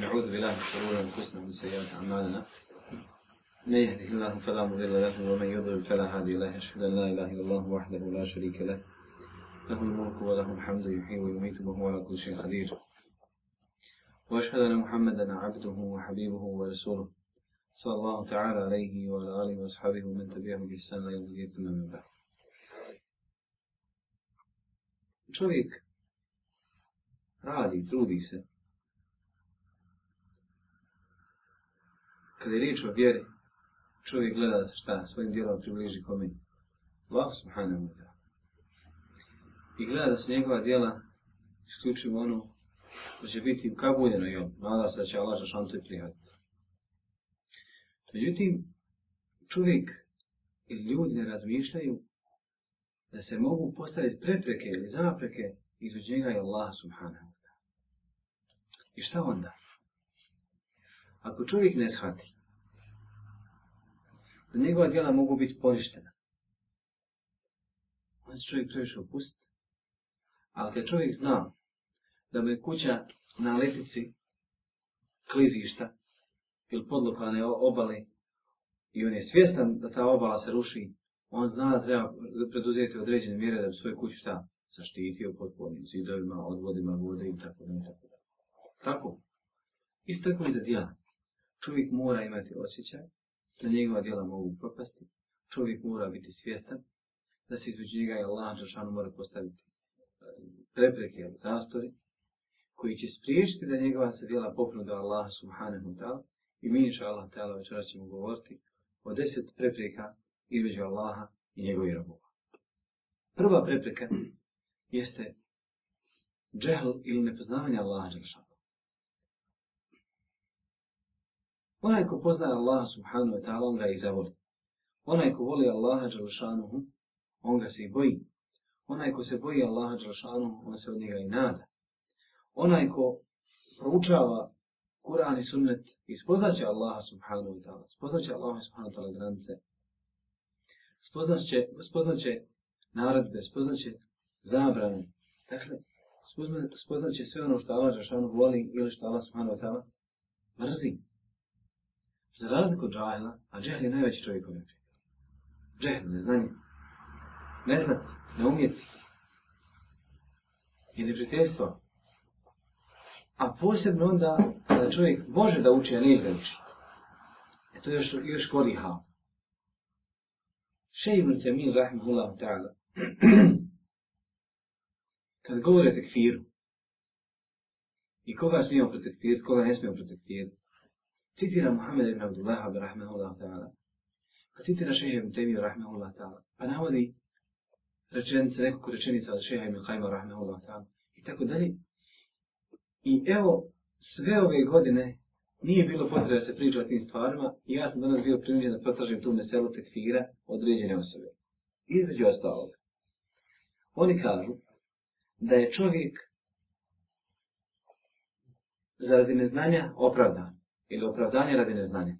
نعوذ بالله من شرور انفسنا ومن سيئات اعمالنا من يهده الله فلا مضل له ومن يضلل فلا هادي له اشهد ان لا اله الا الله وحده لا شريك له له الملك وله الحمد يحيي ويميت وهو على كل شيء قدير واشهد ان محمدا عبده وحبيبه ورسوله صلى الله تعالى عليه وعلى اله واصحابه ومن تبعهم باحسان الى يوم الدين ثم من بعد Čovjek radi, trudi se, kada je riječ o vjeri, čovjek gleda se šta, svojim djelom približi kome? Allah subhanahu wa ta'ala. I gleda da se njegova djela isključivo ono da će biti kabuljeno i on, nada se da će Allah zašan to i prihvatiti. Međutim, čovjek i ljudi ne razmišljaju da se mogu postaviti prepreke ili zapreke između njega i Allah subhanahu wa ta'ala. I šta onda? Ako čovjek ne shvati da njegova djela mogu biti poništena, onda se čovjek previše opustiti. Ali kad čovjek zna da mu je kuća na letici klizišta ili podlokane obale i on je svjestan da ta obala se ruši, on zna da treba preduzeti određene mjere da bi svoju kuću šta zaštitio pod polnim zidovima, odvodima vode i tako da i tako da. Tako. Isto tako i za djela. Čovjek mora imati osjećaj da njegova djela mogu propasti. Čovjek mora biti svjestan da se između njega i Allah Žešanu mora postaviti eh, prepreke ili zastori koji će spriječiti da njegova se djela popnu do Allaha subhanahu ta'ala i mi inša Allah ta'ala večera ćemo govoriti o deset prepreka između Allaha i njegovi robova. Prva prepreka jeste džehl ili nepoznavanje Allaha Žešanu. Onaj ko poznaje Allaha subhanahu wa ta'ala, on ga i zavoli. Onaj ko voli Allaha dželšanuhu, on ga se i boji. Onaj ko se boji Allaha dželšanuhu, on se od njega i nada. Onaj ko proučava Kur'an i sunnet i spoznaće Allaha subhanahu wa ta'ala, spoznaće Allaha subhanahu wa ta'ala granice, spoznaće, spoznaće naredbe, spoznaće zabranu. Dakle, spoznaće sve ono što Allah Žešanu voli ili što Allah Subhanahu wa ta'ala mrzi. Za razliku od džahila, a džahil je najveći čovjek ovaj prijatelj. Džahil, neznanje. Ne znati, ne umjeti. I neprijateljstvo. A posebno onda, kada čovjek može da uči, a ne da uči. E to je još, još koli hao. Še ibn Samin, rahimahullah ta'ala. Kad govore tekfiru, i koga smijemo protekfirati, koga ne smijemo protekfirati, citira Muhammed ibn Abdullah ibn Rahmanullah ta'ala, pa citira šeha ibn Temiju Rahmanullah ta'ala, pa navodi rečenice, nekoliko rečenica od šeha ibn Qajma Rahmanullah ta'ala, i tako dalje. I evo, sve ove godine nije bilo potrebe da se priča o tim stvarima i ja sam danas bio prinuđen da potražim tu meselu tekfira određene osobe. Između ostalog. Oni kažu da je čovjek zaradi neznanja opravdan ili opravdanje radi neznanja.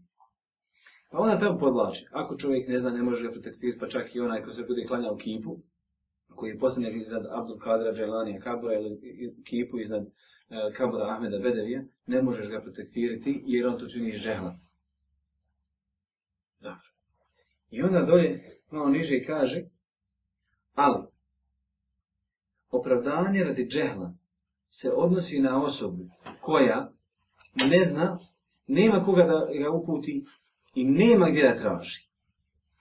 Pa ona tamo podlači, ako čovjek ne zna, ne može ga protektirati, pa čak i onaj ko se bude klanjao kipu, koji je posljednik iznad Abdul Kadra, Džajlanija, Kabura ili kipu iznad e, Kabura Ahmeda Bedevija, ne možeš ga protektirati jer on to čini žehla. Dobro. I onda dolje, malo niže i kaže, ali, opravdanje radi džehla se odnosi na osobu koja ne zna nema koga da ga uputi i nema gdje da traži.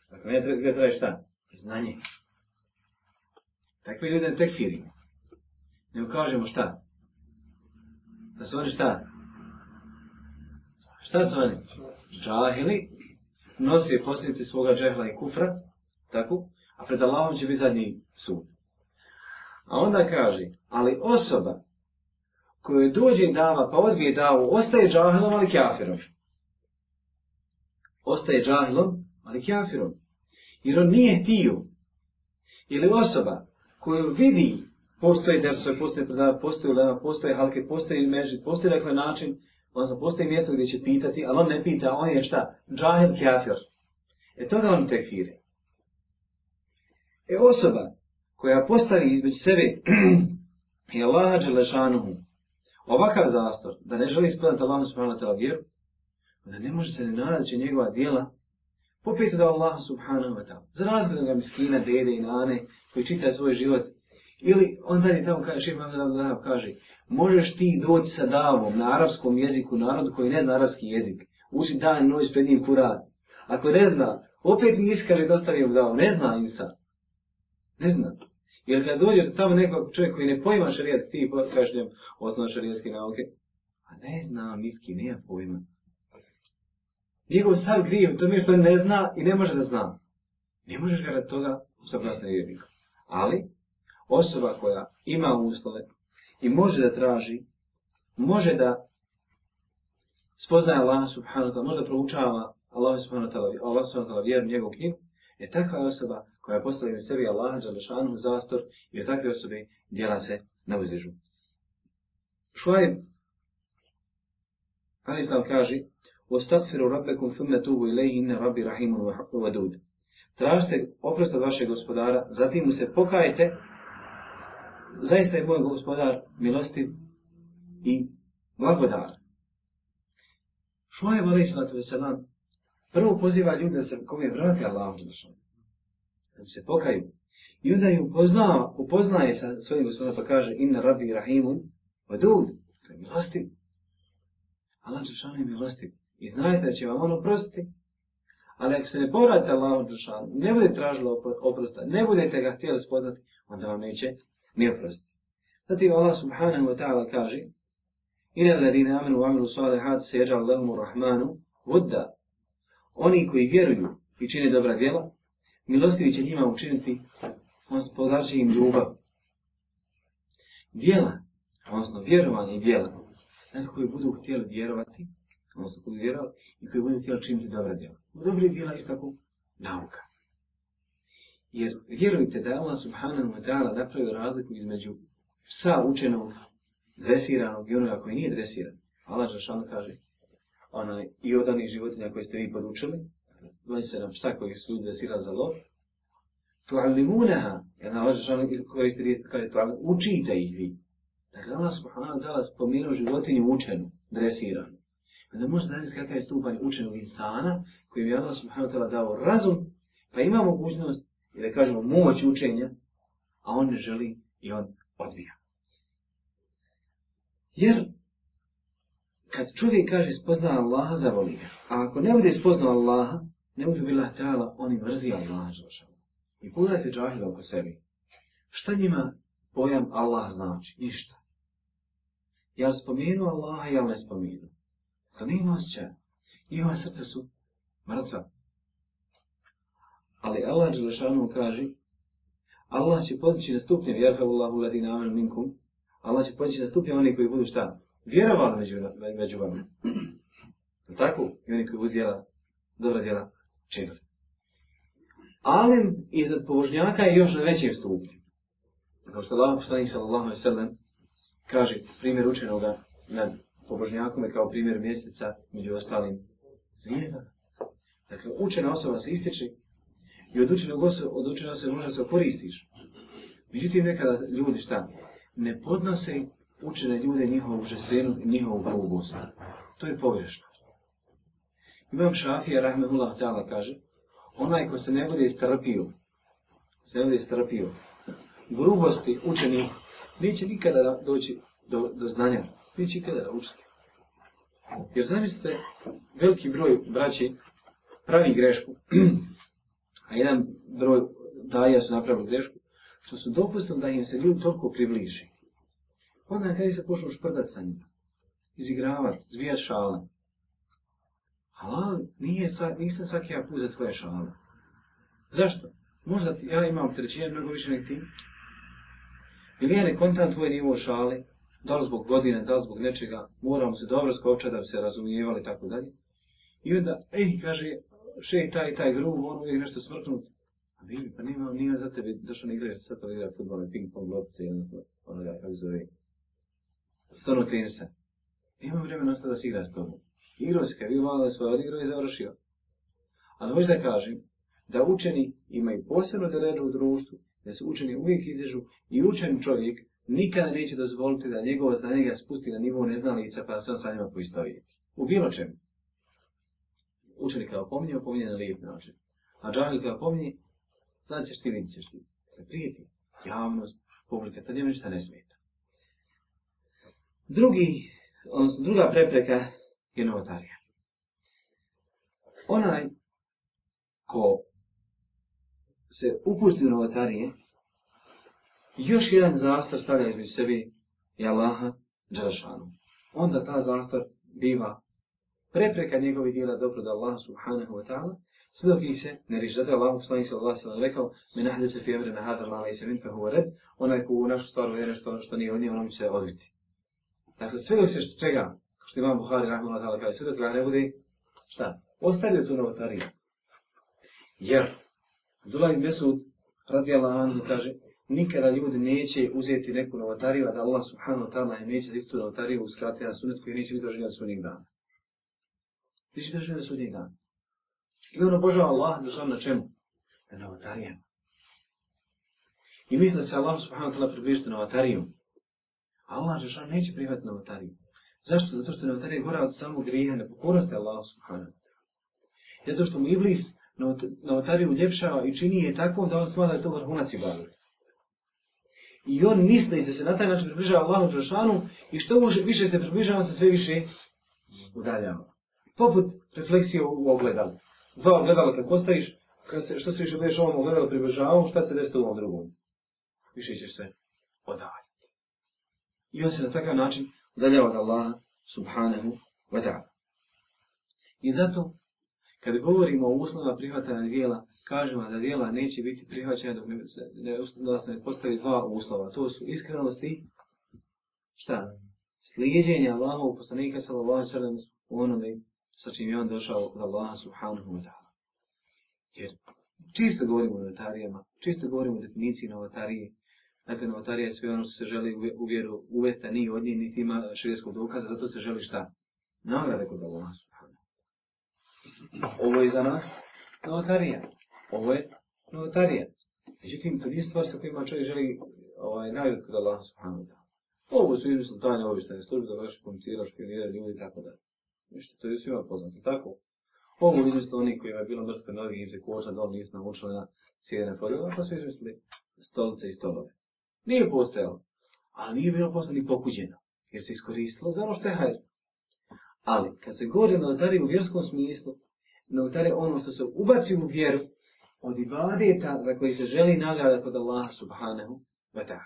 Dakle, ne tra gdje traži šta? Znanje. Takve ljude ne tekfirimo. Ne ukažemo šta? Da su oni šta? Šta su oni? Džahili nosi posljedice svoga džehla i kufra, tako? A pred Allahom će biti zadnji sud. A onda kaže, ali osoba kojoj dođe dava pa odbije davu, ostaje džahilom ali kjafirom. Ostaje džahilom ali kjafirom. Jer on nije tio. Ili osoba koju vidi postoje dersove, postoje predava, postoje ulema, postoje halke, postoje meži, postoje dakle način, odnosno postoje mjesto gdje će pitati, ali on ne pita, on je šta? Džahil kjafir. E to ga on tekfire. E osoba koja postavi između sebe i Allaha Đelešanuhu, ovakav zastor, da ne želi ispredati Allahom subhanahu wa ta'la vjeru, onda ne može se ne nadaći njegova dijela popisati da Allah subhanahu wa ta'la. Za razgledom ga miskina, dede i nane koji čita svoj život. Ili on tada je tamo kaže, šir kaže, možeš ti doći sa davom na arapskom jeziku, narodu koji ne zna arapski jezik, uči dan i noć pred njim kurad. Ako ne zna, opet mi iskaže da ostavim davom, ne zna insan. Ne zna. Jer kad dođe tamo nekog čovjek koji ne pojma šarijetski tip, kaže njom osnovno šarijetske nauke, a ne zna miski, nema pojma. Njegov sad grijem, to mi što ne zna i ne može da zna. Ne možeš ga toga sa prasne jednika. Ali, osoba koja ima uslove i može da traži, može da spoznaje Allah subhanahu wa ta'ala, može da proučava Allah subhanahu wa ta'ala, Allah subhanahu wa ta'ala vjeru njegovu knjigu, e je takva osoba koja je postala u sebi Allaha Đalešanu zastor i od takve osobe djela se ne uzdižu. Šuajb Ali Islam kaže Ostagfiru rabbekum thumme tubu ilaihi inne rabbi rahimun vadud Tražite oprost od vašeg gospodara, zatim mu se pokajete Zaista je moj gospodar milostiv i blagodar. Šuajb Ali Islam prvo poziva ljude da se kome vrati Allahom Đalešanu da se pokaju. I onda je upoznao, upoznaje sa svojim gospodom pa kaže Inna rabbi rahimun vadud, to je milostiv. Allah Đeršanu je milostiv. I znajete da će vam ono prostiti. Ali ako se ne povratite Allah Đeršanu, ne budete tražili oprosta, ne budete ga htjeli spoznati, onda vam neće ni oprostiti. Zatim Allah subhanahu wa ta'ala kaže Inna ladine amenu wa amenu salihat seđa Allahumu rahmanu vudda. Oni koji vjeruju i čine dobra djela, milostivi će njima učiniti, on podaži im ljubav. Dijela, odnosno vjerovanje i dijela, znači koji budu htjeli vjerovati, odnosno koji vjerovali, i koji budu htjeli činiti dobra djela. U dobri dijela isto tako nauka. Jer vjerujte da Allah subhanahu wa ta'ala napravio razliku između psa učenog, dresiranog i onoga koji nije dresiran. Allah Žešan kaže, onaj, i odanih životinja koje ste vi podučili, mesena psa koji su ljudi desila za lov, tu alimunaha, ja nalažeš ono ili koriste rijetko kada je tu alimunaha, učite ih vi. Dakle, Allah subhanahu ta'ala spomenuo životinju učenu, dresiranu. I onda možete zanimati kakav je stupanj učenog insana, kojim je Allah subhanahu ta'ala dao razum, pa ima mogućnost, ili kažemo moć učenja, a on ne želi i on odbija. Jer kad čovjek kaže spoznao Allaha, zavoli ga. A ako ne bude spoznao Allaha, Ne uzu bila tala, oni mrzi Allah Đelešanu. I pogledajte džahila oko sebi. Šta njima pojam Allah znači? Ništa. Ja li spomenu Allaha, ja li ne spomenu? To nije osjećaj. Njihova srca su mrtva. Ali Allah Đelešanu kaže, Allah će podići na stupnje, vjerha Allahu ladina amen minkum, Allah će podići na stupnje oni koji budu šta? Vjerovali među, među vama. Je tako? I oni koji budu djela, dobra djela, čebr. Alem iznad pobožnjaka je još na većem stupnju. Kao što Allah poslanih sallallahu alaihi sallam kaže primjer učenoga nad pobožnjakom je kao primjer mjeseca među ostalim zvijezdama. Dakle, učena osoba se ističe i od učenog osoba, od učene osobe možda se koristiš. Međutim, nekada ljudi šta? Ne podnose učene ljude njihovu žestrenu i njihovu grubost. To je pogrešno. Imam Šafija, rahmehullah ta'ala, kaže, onaj ko se ne bude istrpio, se ne bude istrpio, grubosti učenih, neće nikada doći do, do znanja, neće nikada učiti. Jer zamislite, veliki broj braći pravi grešku, a jedan broj daja su napravili grešku, što su dopustili da im se ljud toliko približi. Onda kada se pošao šprdat sa njima, izigravat, zvijat šalan, Halal, nije sa, nisam svaki apu za tvoje šale. Zašto? Možda ti, ja imam trećine mnogo više nek ti. Ili ja ne kontam tvoje nivo šale, da li zbog godine, da li zbog nečega, moramo se dobro skopča da bi se razumijevali, tako dalje. I onda, ej, kaže, še je taj, taj gru, on uvijek nešto smrtnut. A mi, pa nima, nima za tebe, zašto ne igraš, sad to igra futbol, ping pong, lopce, jedno zbog, ono ga, kako zove, stonu tenisa. Ima vremena ostao da si igra s tobom igrao se, kad malo svoje odigrao i završio. Ali hoću da kažem da učeni imaju posebno deređu u društvu, da se učeni uvijek izdježu i učen čovjek nikada neće dozvoliti da njegovo znanje ga spusti na nivou neznalica pa da se on sa njima poistovijeti. U bilo čemu. Učeni kao pominje, opominje na lijep način. A džahil kao pominje, znači ćeš ti, vidit ćeš ti. Kad prijeti, javnost, publika, tad njemu ništa ne smeta. Drugi, on, druga prepreka je novotarija. Onaj ko se upusti u novotarije, još jedan zastor stavlja između sebi i Allaha Đaršanu. Onda ta zastor biva prepreka njegovih djela dobro da Allah subhanahu wa ta'ala, sve dok ih se ne riješ. Zato je Allah poslani se Allah sallam rekao, me nahde se fijemre na hadar lala i se vintfe huva red, onaj ko u našu stvar vjeruje što, što nije od nje, ono će se odviti. Dakle, sve dok se čega kao što imam Buhari, Rahman, Atala, kada je sve dok ne bude, šta? Ostavio tu novotariju. Jer, Dulaj Mesud, radi Allah, kaže, nikada ljudi neće uzeti neku novotariju, a da Allah subhanahu wa ta'ala neće za istu novotariju uskrati jedan sunet koji neće biti doživljen od sunnijeg dana. Gdje će doživljen od sunnijeg dana? Gdje ono Božava Allah doživljen na čemu? Na novotarijama. I misli da se Allah subhanahu wa ta'ala približite novotarijom. A Allah doživljen neće prihvatiti novotariju. Zašto? Zato što novotarija je gora od samog grija nepokornosti Allaha subhanahu wa ta'ala. Zato što mu Iblis novotariju uljepšava i čini je takvom da on smada je to vrhunac i bavio. I on misle da se na taj način približava Allahu Đelšanu i što više se približava, se sve više udaljava. Poput refleksije u ogledalu. Dva ogledala kad postaviš, kad se, što se više budeš ovom ogledalu približavao, šta se desi u ovom drugom? Više ćeš se odavati. I on se na takav način udaljava od Allaha subhanahu wa ta'ala. I zato, kad govorimo o uslovima prihvatanja dijela, kažemo da dijela neće biti prihvaćena dok se ne, ne postavi dva uslova. To su iskrenost i šta? Slijeđenje Allaha u poslanika sallallahu sallam u onome sa čim je on došao od Allaha subhanahu wa ta'ala. Jer čisto govorimo o notarijama, čisto govorimo o definiciji novotarije, Dakle, novotarija je sve ono što se želi u vjeru uvesta, nije od njih, niti ima širijskog dokaza, zato se želi šta? Nagrade kod Allaha subhanahu. Ovo je za nas novotarija. Ovo je novotarija. Međutim, to nije stvar sa kojima čovjek želi ovaj, nagrade kod Allaha subhanahu. Ovo su izmislili tajne obještane službe, da vaše komunicira, špionira, ljudi, tako da. Ništa, to je svima poznato, tako? Ovo izmislili oni koji je bilo mrsko noge, im se koča dol, nisu naučili na cijene podjela, pa su izmislili stolice i stolove. Nije postojalo. Ali nije bilo postojalo ni pokuđeno. Jer se iskoristilo za ono što je hajr. Ali, kad se govori o novotari u vjerskom smislu, novotari ono što se ubaci u vjeru od ibadeta za koji se želi nagrada kod Allaha subhanahu wa ta'ala.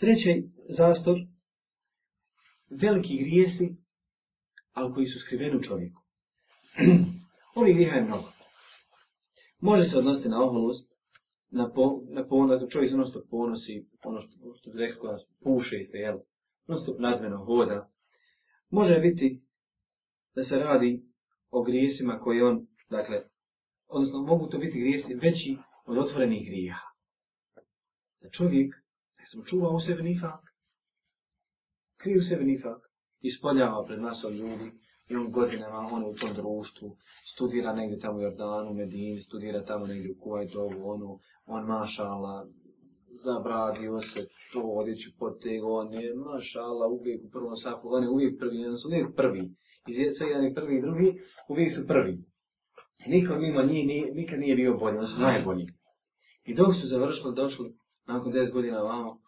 Treći zastor, veliki grijesi, ali koji su skriveni u čovjeku. Ovi griha je mnogo. Može se odnositi na oholost, na po, na po, na čovjek se nonstop ponosi, ono što, što bi rekao, puše i se, jel, nonstop nadmeno hoda, može biti da se radi o grijesima koje on, dakle, odnosno mogu to biti grijesi veći od otvorenih grijeha. Da čovjek, ne znam, čuva u sebi nifak, krije u sebi nifak, ispoljava pred nas ljudi, on godinama ono u tom društvu, studira negdje tamo u Jordanu, Medin, studira tamo negdje u Kuwaitovu, ono, on mašala, zabradio se to odjeću pod te one, mašala, uvijek u prvom sapu, on je uvijek prvi, on su uvijek prvi, iz svega ne prvi i drugi, uvijek su prvi. Niko mimo njih nije, nikad nije bio bolji, on su najbolji. I dok su završili, došli, nakon 10 godina vamo,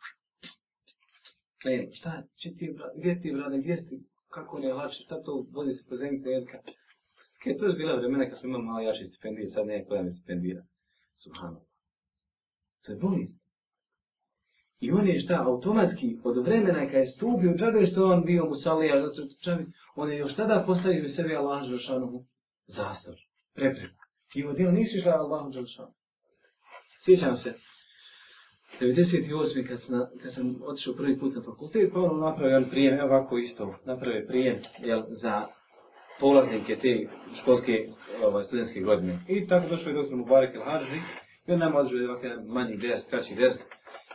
Ne, šta, će ti, bra, gdje ti, brate, gdje ti, kako ne lakše, šta to vozi se po zemlji trenerka. Kaj to je bila vremena kad smo imali malo jaše stipendije, sad neko da me stipendira. Subhanallah. To je bolest. I on je šta, automatski, od vremena kad je stupio, čak što on bio mu salija, čavi, on je još tada postavio u sebi Allah Žešanovu zastor, prepreku. I uvodio, nisu išli Allah Žešanovu. Sjećam se, 98. kad sam, kad sam otišao prvi put na fakultet, pa ono napravio on prijem, evo ovako isto, napravio prijem jel, za polaznike te školske ovo, ovaj, studijenske godine. I tako došao je doktor Mubarak il Hadži, i on nam odžio ovakaj manji vers, kraći vers.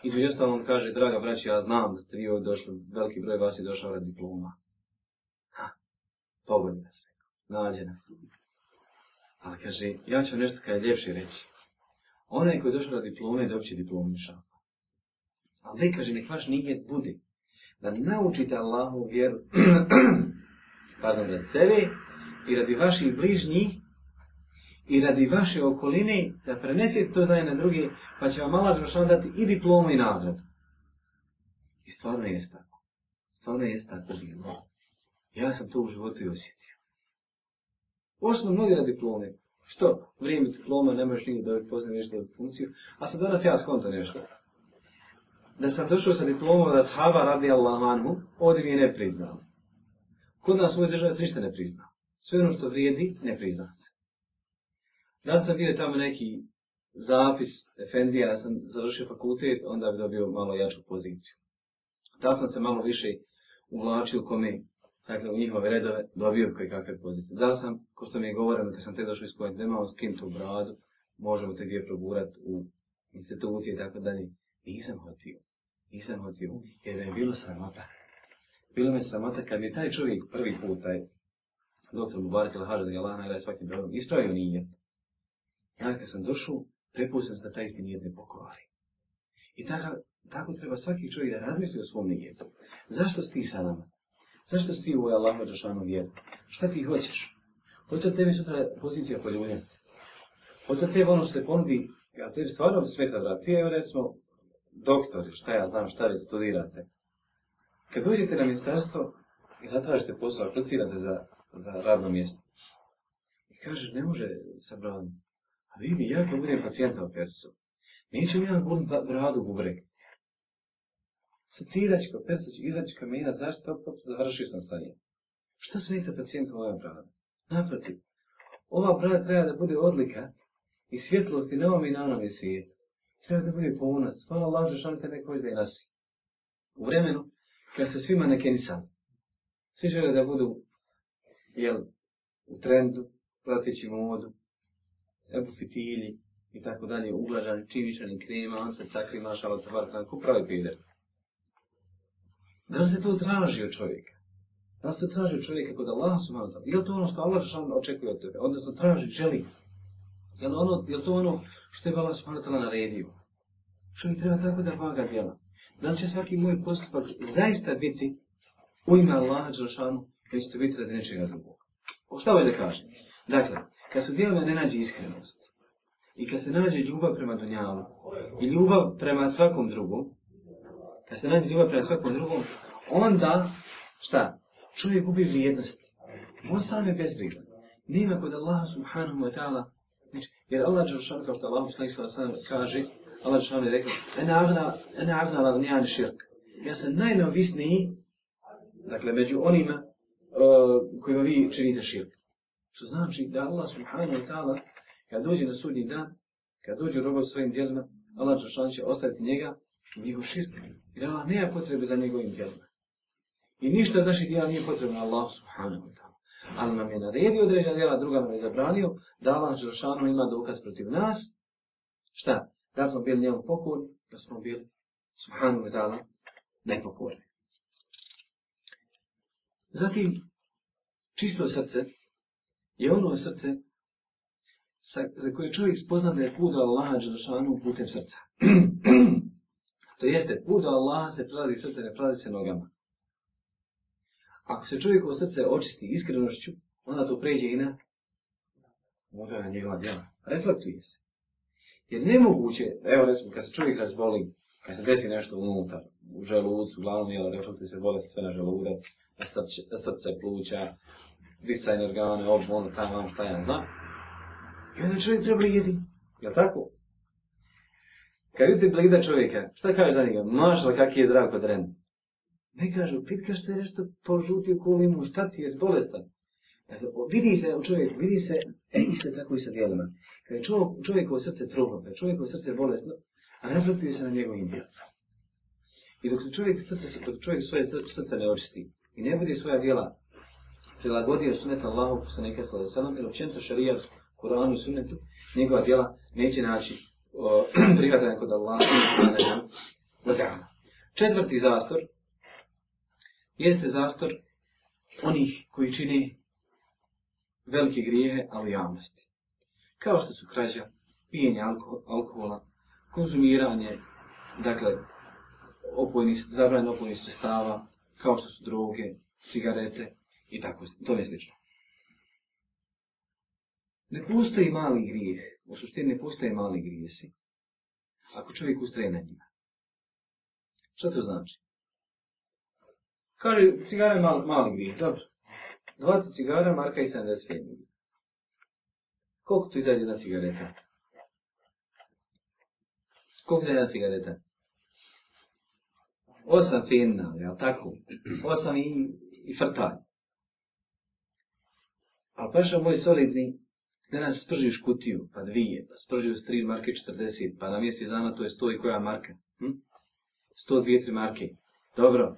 Između ostalo on kaže, draga braći, ja znam da ste vi ovdje došli, veliki broj vas je došao rad diploma. Ha, pogodi nas, nađe nas. Ali kaže, ja ću nešto kada je ljepše reći. Onaj koji je došao rad diplome, da opće diplomišao. Ali ne kaže, nek vaš nijet bude. Da naučite Allahu vjeru, pardon, rad sebe i radi vaših bližnjih i radi vaše okoline, da prenesete to znaje na druge, pa će vam Allah Đelšan dati i diplomu i nagradu. I stvarno je tako. Stvarno je tako bilo. Ja sam to u životu i osjetio. Osnovno mnogi radi diplome. Što? Vrijeme diploma, nemaš nije da ovaj poznije nešto funkciju. A sad danas ja skonto nešto da sam došao sa diplomom da shava radi Allah anhu, ovdje mi je ne priznao. Kod nas u ovoj državi se ništa ne prizna. Sve ono što vrijedi, ne prizna se. Da sam bio tamo neki zapis Efendija, da sam završio fakultet, onda bi dobio malo jaču poziciju. Da sam se malo više uvlačio kome, dakle u njihove redove, dobio koje kakve pozicije. Da sam, ko što mi je govoreno, kad sam te došao iz kojeg nema, skin tu bradu, možemo te gdje progurat u institucije i tako dalje. Nisam hotio nisam hodio, jer je bilo sramota. Bilo me sramota kad mi je taj čovjek prvi put, taj doktor Mubarak ili Hažan ili Lana ili svakim brojom, ispravio nijet. Ja kad sam došao, prepustio sam da taj isti nijet ne pokovali. I tako, tako treba svaki čovjek da razmisli o svom nijetu. Zašto si ti sa nama? Zašto si ti u Allahu Đešanu vjeru? Šta ti hoćeš? Hoće tebi sutra pozicija poljunjati? Hoće tebi ono što se ponudi, ja tebi stvarno smeta, brat, ti je recimo doktori, šta ja znam, šta već studirate. Kad uđete na ministarstvo i zatražite posao, aplicirate za, za radno mjesto. I kaže, ne može se bradom. A vi mi, ja kad budem pacijenta u Persu, neću mi ja budem bradu bubrek. Sa ciračko, Persa ću izaći kao mjena, zašto? Pa završio sam sa njim. Što smijete pacijentu ovaj brad? Naprotiv, ova brada treba da bude odlika i svjetlosti na ovom i na onom svijetu treba da bude ponos. Hvala Allah, Žešan, kad neko izde nas. U vremenu, kad se svima neke nisam, svi žele da budu jel, u trendu, prateći modu, evo fitilji i tako dalje, uglažani, čim višani krema, on se cakri, maša, ali to varka, ko pravi pider. Da li se to traži od čovjeka? Da li se to traži od čovjeka kod Allah subhanahu ta'ala? Je to ono što Allah subhanahu očekuje od tebe? Odnosno, traži, želi. Je li, ono, je to ono što je Allah subhanahu ta'ala naredio? Čovjek treba tako da vaga djela. Da li će svaki moj postupak zaista biti u ime Allaha Đelšanu, ili će to biti radi nečega drugog? O šta ovaj da kažem? Dakle, kad su djelima ne nađe iskrenost, i kad se nađe ljubav prema Dunjalu, i ljubav prema svakom drugom, kad se nađe ljubav prema svakom drugom, onda, šta? Čovjek gubi vrijednost. On sam je bezbrigan. Nima kod Allaha subhanahu wa ta'ala, znači, jer Allah Đelšanu, kao što Allah subhanahu wa ta'ala kaže, Allah Žešanu je rekao, ene agna la nijan širk. Ja sam najneovisniji, dakle, među onima uh, kojima vi činite širk. Što znači da Allah Subhanahu wa ta'ala, kad dođe na sudnji dan, kad dođe robot svojim djelima, Allah Žešanu će ostaviti njega u njegov širk. Jer Allah nema potrebe za njegovim djelima. I ništa od naših djela nije potrebno Allah Subhanahu wa ta'ala. Ali nam je naredio određena djela, druga nam je zabranio, da Allah Žešanu ima dokaz protiv nas, Šta? da smo bili njemu pokorni, da smo bili, subhanahu wa ta'ala, nepokorni. Zatim, čisto srce je ono srce sa, za koje čovjek spozna da je put Allaha Đelšanu putem srca. to jeste, put do Allaha se prelazi srce, ne prelazi se nogama. Ako se čovjekovo srce očisti iskrenošću, onda to pređe i na modela njegova djela. Reflektuje se. Jer nemoguće, evo recimo, kad se čovjek razboli, kad se desi nešto unutar, u želucu, uglavnom, jel, reflektuje se bolest sve na želudac, na srce, na srce pluća, disajne organe, ovo, ono, tamo, vam, ono šta ja znam. I onda čovjek treba jedi. Jel tako? Kad vidite blida čovjeka, šta kaže za njega? Mašala, kak je zdrav kod ren. Ne kažu, pitka što je nešto požutio kolimu, šta ti je bolestan? Dakle, vidi se u čovjeku, vidi se E, isto tako i sa djelima. Kad je čovjek, čovjek od srce trubno, kad je čovjek od srce bolesno, reflektuje se na njegovim djelima. I dok čovjek, srce, dok čovjek svoje srce ne očisti i ne bude svoja djela prilagodio sunet Allahu poslanika sa lesanom, jer općento šarija Kur'anu i sunetu, njegova djela neće naći prihvatanje kod Allaha i Kur'ana. Četvrti zastor jeste zastor onih koji čini velike grijehe, ali javnosti. Kao što su krađa, pijenje alko alkohola, konzumiranje, dakle, opojni, zabranje opojnih sredstava, kao što su droge, cigarete i tako, to je slično. Ne postoji mali grijeh, u suštini ne postoji mali grijesi, ako čovjek ustraje na njima. Šta to znači? Kaže, cigare je mal, mali grijeh, dobro. 20 cigara, marka i 70 fenija. Koliko tu izađe jedna cigareta? Koliko izađe jedna cigareta? 8 fenija, je li tako? 8 i, i frta. A paša moj solidni, da nas spržiš kutiju, pa dvije, pa spržiš tri marke 40, pa na mjesec dana to je 100 i koja marka? Hm? 102 tri marke. Dobro,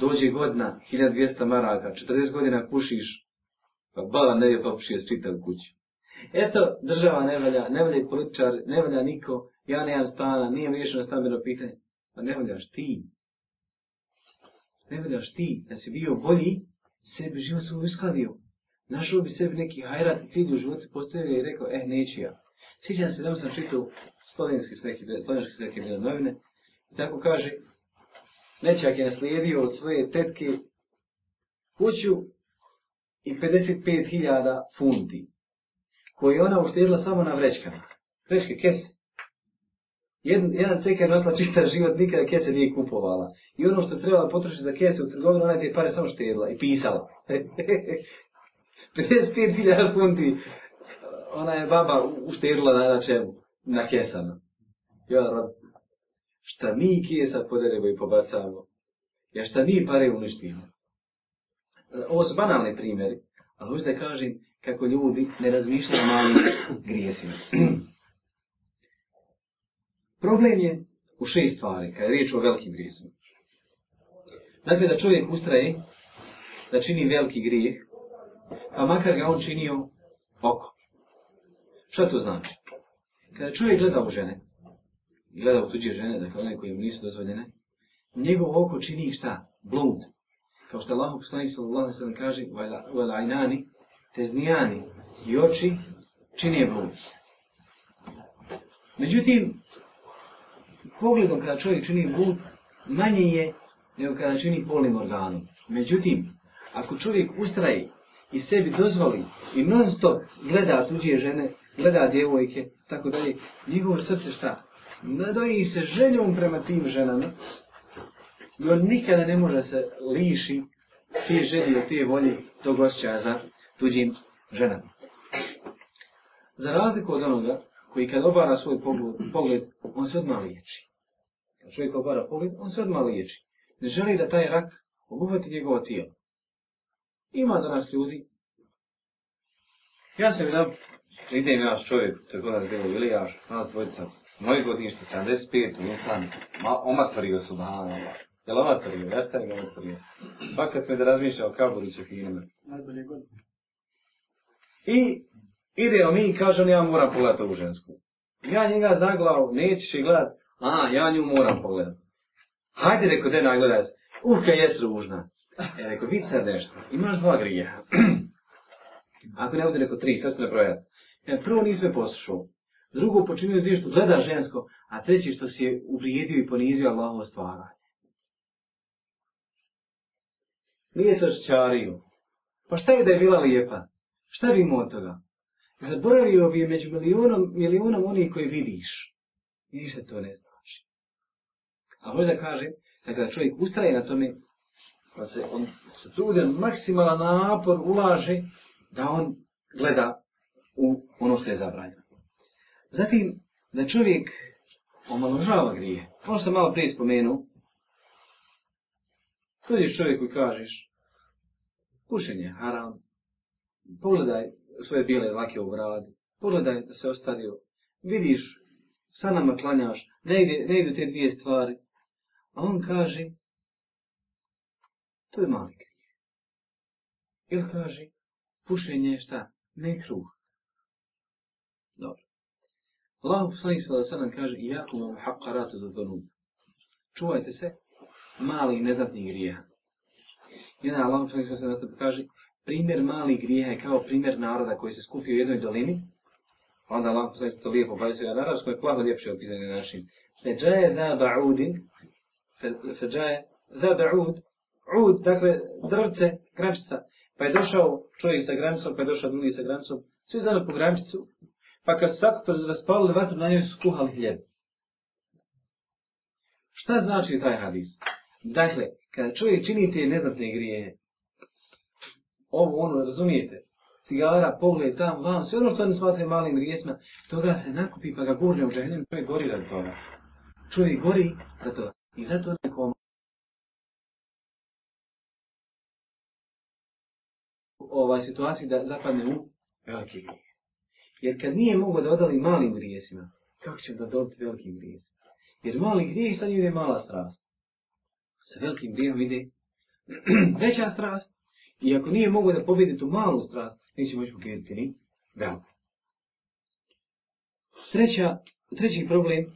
dođe godina, 1200 maraka, 40 godina kušiš, pa bala ne je popušio s čitav kuću. Eto, država ne valja, ne valja političar, ne valja niko, ja nemam stana, nije mi rješeno stambeno pitanje. Pa ne valjaš ti. Ne valjaš ti, da si bio bolji, sebi živo se uskladio. Našao bi sebi neki hajrat i cilj u životu postavio i rekao, eh, neću ja. Sjećam se, da sam čitao slovenske sveke, slovenske sveke novine, i tako kaže, nečak je naslijedio od svoje tetke kuću i 55.000 funti, koje je ona uštedila samo na vrećkama. Vrećke, kese. Jed, jedan ceker nosila čista život, nikada kese nije kupovala. I ono što treba potrošiti za kese u trgovinu, ona je te pare samo štedila i pisala. 55.000 funti ona je baba uštedila na čemu? Na kesama. Ja, šta mi kjesa podelimo i pobacamo, ja šta mi pare uništimo. E, ovo su banalni primjeri, ali hoću da kažem kako ljudi ne razmišljaju o malim grijesima. Problem je u šest stvari, kada je riječ o velikim grijesima. Dakle, da čovjek ustraje da čini veliki grijeh, pa makar ga on činio oko. Šta to znači? Kada čovjek gleda u žene, gleda u tuđe žene, dakle one koje mu nisu dozvoljene, njegov oko čini šta? Blud. Kao što Allah poslanih sallallahu sallam kaže, uvel ajnani, teznijani, i oči čini je blud. Međutim, pogledom kada čovjek čini blud, manje je nego kada čini polnim organom. Međutim, ako čovjek ustraje i sebi dozvoli i non stop gleda tuđe žene, gleda djevojke, tako dalje, njegovo srce šta? nadoji se željom prema tim ženama i on nikada ne može se liši te želje, te volje, tog osjeća za tuđim ženama. Za razliku od onoga koji kad obara svoj pogled, on se odmah liječi. Kad čovjek obara pogled, on se odmah liječi. Ne želi da taj rak obuhvati njegovo tijelo. Ima do nas ljudi. Ja sam jedan, idem ja s čovjek, to je gledan bilo Ilijaš, nas dvojica, moj godinište 75, nisam ma, omatvario su banalo. Je li omatvario? Ja stavim omatvario. Pa kad me da razmišljao kao buduće fine me. Najbolje godine. I ideo mi i kaže on ja moram pogledat ovu žensku. Ja njega zaglao, nećeš je gledat, a ja nju moram pogledat. Hajde, reko, dena, gledaj se. Uh, kaj jes ružna. E, reko, vidi sad nešto, imaš dva grija. Ako ne bude, reko, tri, sad ću te ne provjerat. E, prvo nisi me poslušao, drugo počinio je što gleda žensko, a treći što se uvrijedio i ponizio Allahovo stvaranje. Nije se ošćario. Pa šta je da je bila lijepa? Šta bi imao od toga? Zaboravio bi je među milionom, milionom onih koji vidiš. I ništa to ne znači. A možda kaže, dakle, da kada čovjek ustraje na tome, pa se on se trudi, on maksimalan napor ulaže, da on gleda u ono što je zabranjeno. Zatim, da čovjek omaložava grije. Ono što sam malo prije spomenuo, prođeš čovjeku i kažeš, pušenje haram, pogledaj svoje bijele lake u vradi, pogledaj da se ostario, vidiš, sa nama klanjaš, ne ide, ne ide te dvije stvari, a on kaže, to je mali grijeh. Ili kaže, pušenje je šta? Ne kruh. Allah poslanik sallallahu alejhi kaže: "Iyyakum muhaqqaratu dhunub." Čuvajte se mali neznatni grijeha. I onda Allah poslanik sallallahu alejhi kaže: "Primjer mali grijeha je kao primjer naroda koji se skupi u jednoj dolini." Onda Allah poslanik sallallahu alejhi ve sellem to lijepo bavio se arapskom, je plavo lijepše opisanje našim. Fejae za ba'udin, fejae za ba'ud, ud, dakle drvce, grančica. Pa je došao čovjek sa grančicom, pa je došao drugi sa grančicom, svi zajedno po grančicu, pa kad su sako raspalili vatru, na njoj su kuhali hljeb. Šta znači taj hadis? Dakle, kada čovjek čini te neznatne grijehe, ovo ono, razumijete, cigara, pogled, tam, vam, sve ono što oni smatraju malim grijesima, toga se nakupi pa ga gurne u džahnem, čovjek gori da toga. Čovjek gori da to. I zato neko ovaj situaciji da zapadne u velike grije. Jer kad nije mogo da odali malim grijesima, kako će onda dobiti velikim grijesima? Jer mali grijes sad ide mala strast. Sa velikim grijom ide veća strast. I ako nije mogo da pobjede tu malu strast, neće moći pobjediti ni veliku. Treća, treći problem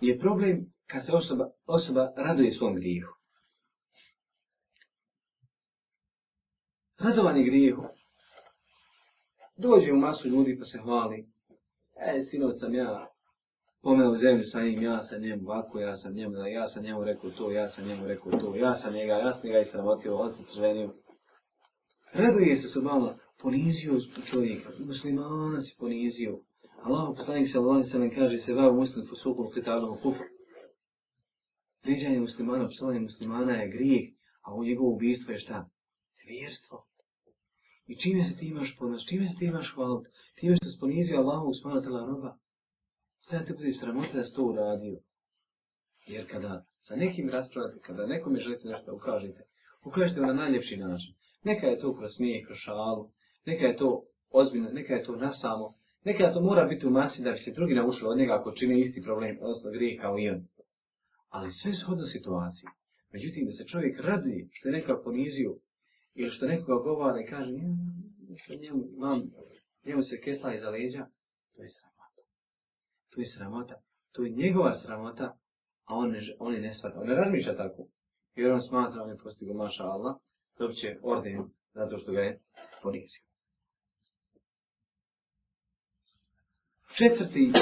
je problem kad se osoba, osoba raduje svom grijehu. Radovanje grijehu dođe u masu ljudi pa se hvali. E, sinoć sam ja pomenuo zemlju sa njim, ja sam njemu ovako, ja sam njemu, ja sam njemu rekao to, ja sam njemu rekao to, ja sam njega, ja sam njega i sramotio, on se crvenio. Raduje se su malo, ponizio čovjeka, muslimana si ponizio. Allah, poslanik se Allah, se ne kaže, se vav muslim fosukul kitabom kufru. Vriđanje muslimana, psalanje muslimana je grijeh, a u njegovu ubijstvo je šta? Vjerstvo. I čime se ti imaš ponos, čime se ti imaš hvalit, time što sponizio Allahu uspana tala roba, sada te budi sramota da si to uradio. Jer kada sa nekim raspravate, kada nekome želite nešto ukažete, ukažete na najljepši način. Neka je to kroz smije, kroz šalu, neka je to ozbiljno, neka je to na samo, neka to mora biti u masi da bi se drugi naučili od njega ako čine isti problem, odnosno grije kao i on. Ali sve shodno situaciji. Međutim, da se čovjek raduje što je neka ponizio ili što nekoga govore, kaže, ja, sam njemu, vam, njemu se kesla iza leđa, to je sramota. To je sramota. To je njegova sramota, a on ne, on je nesvata. On ne razmišlja tako. Jer on smatra, on je postigo, maša Allah, dobiće orden zato što ga je ponizio. Četvrti,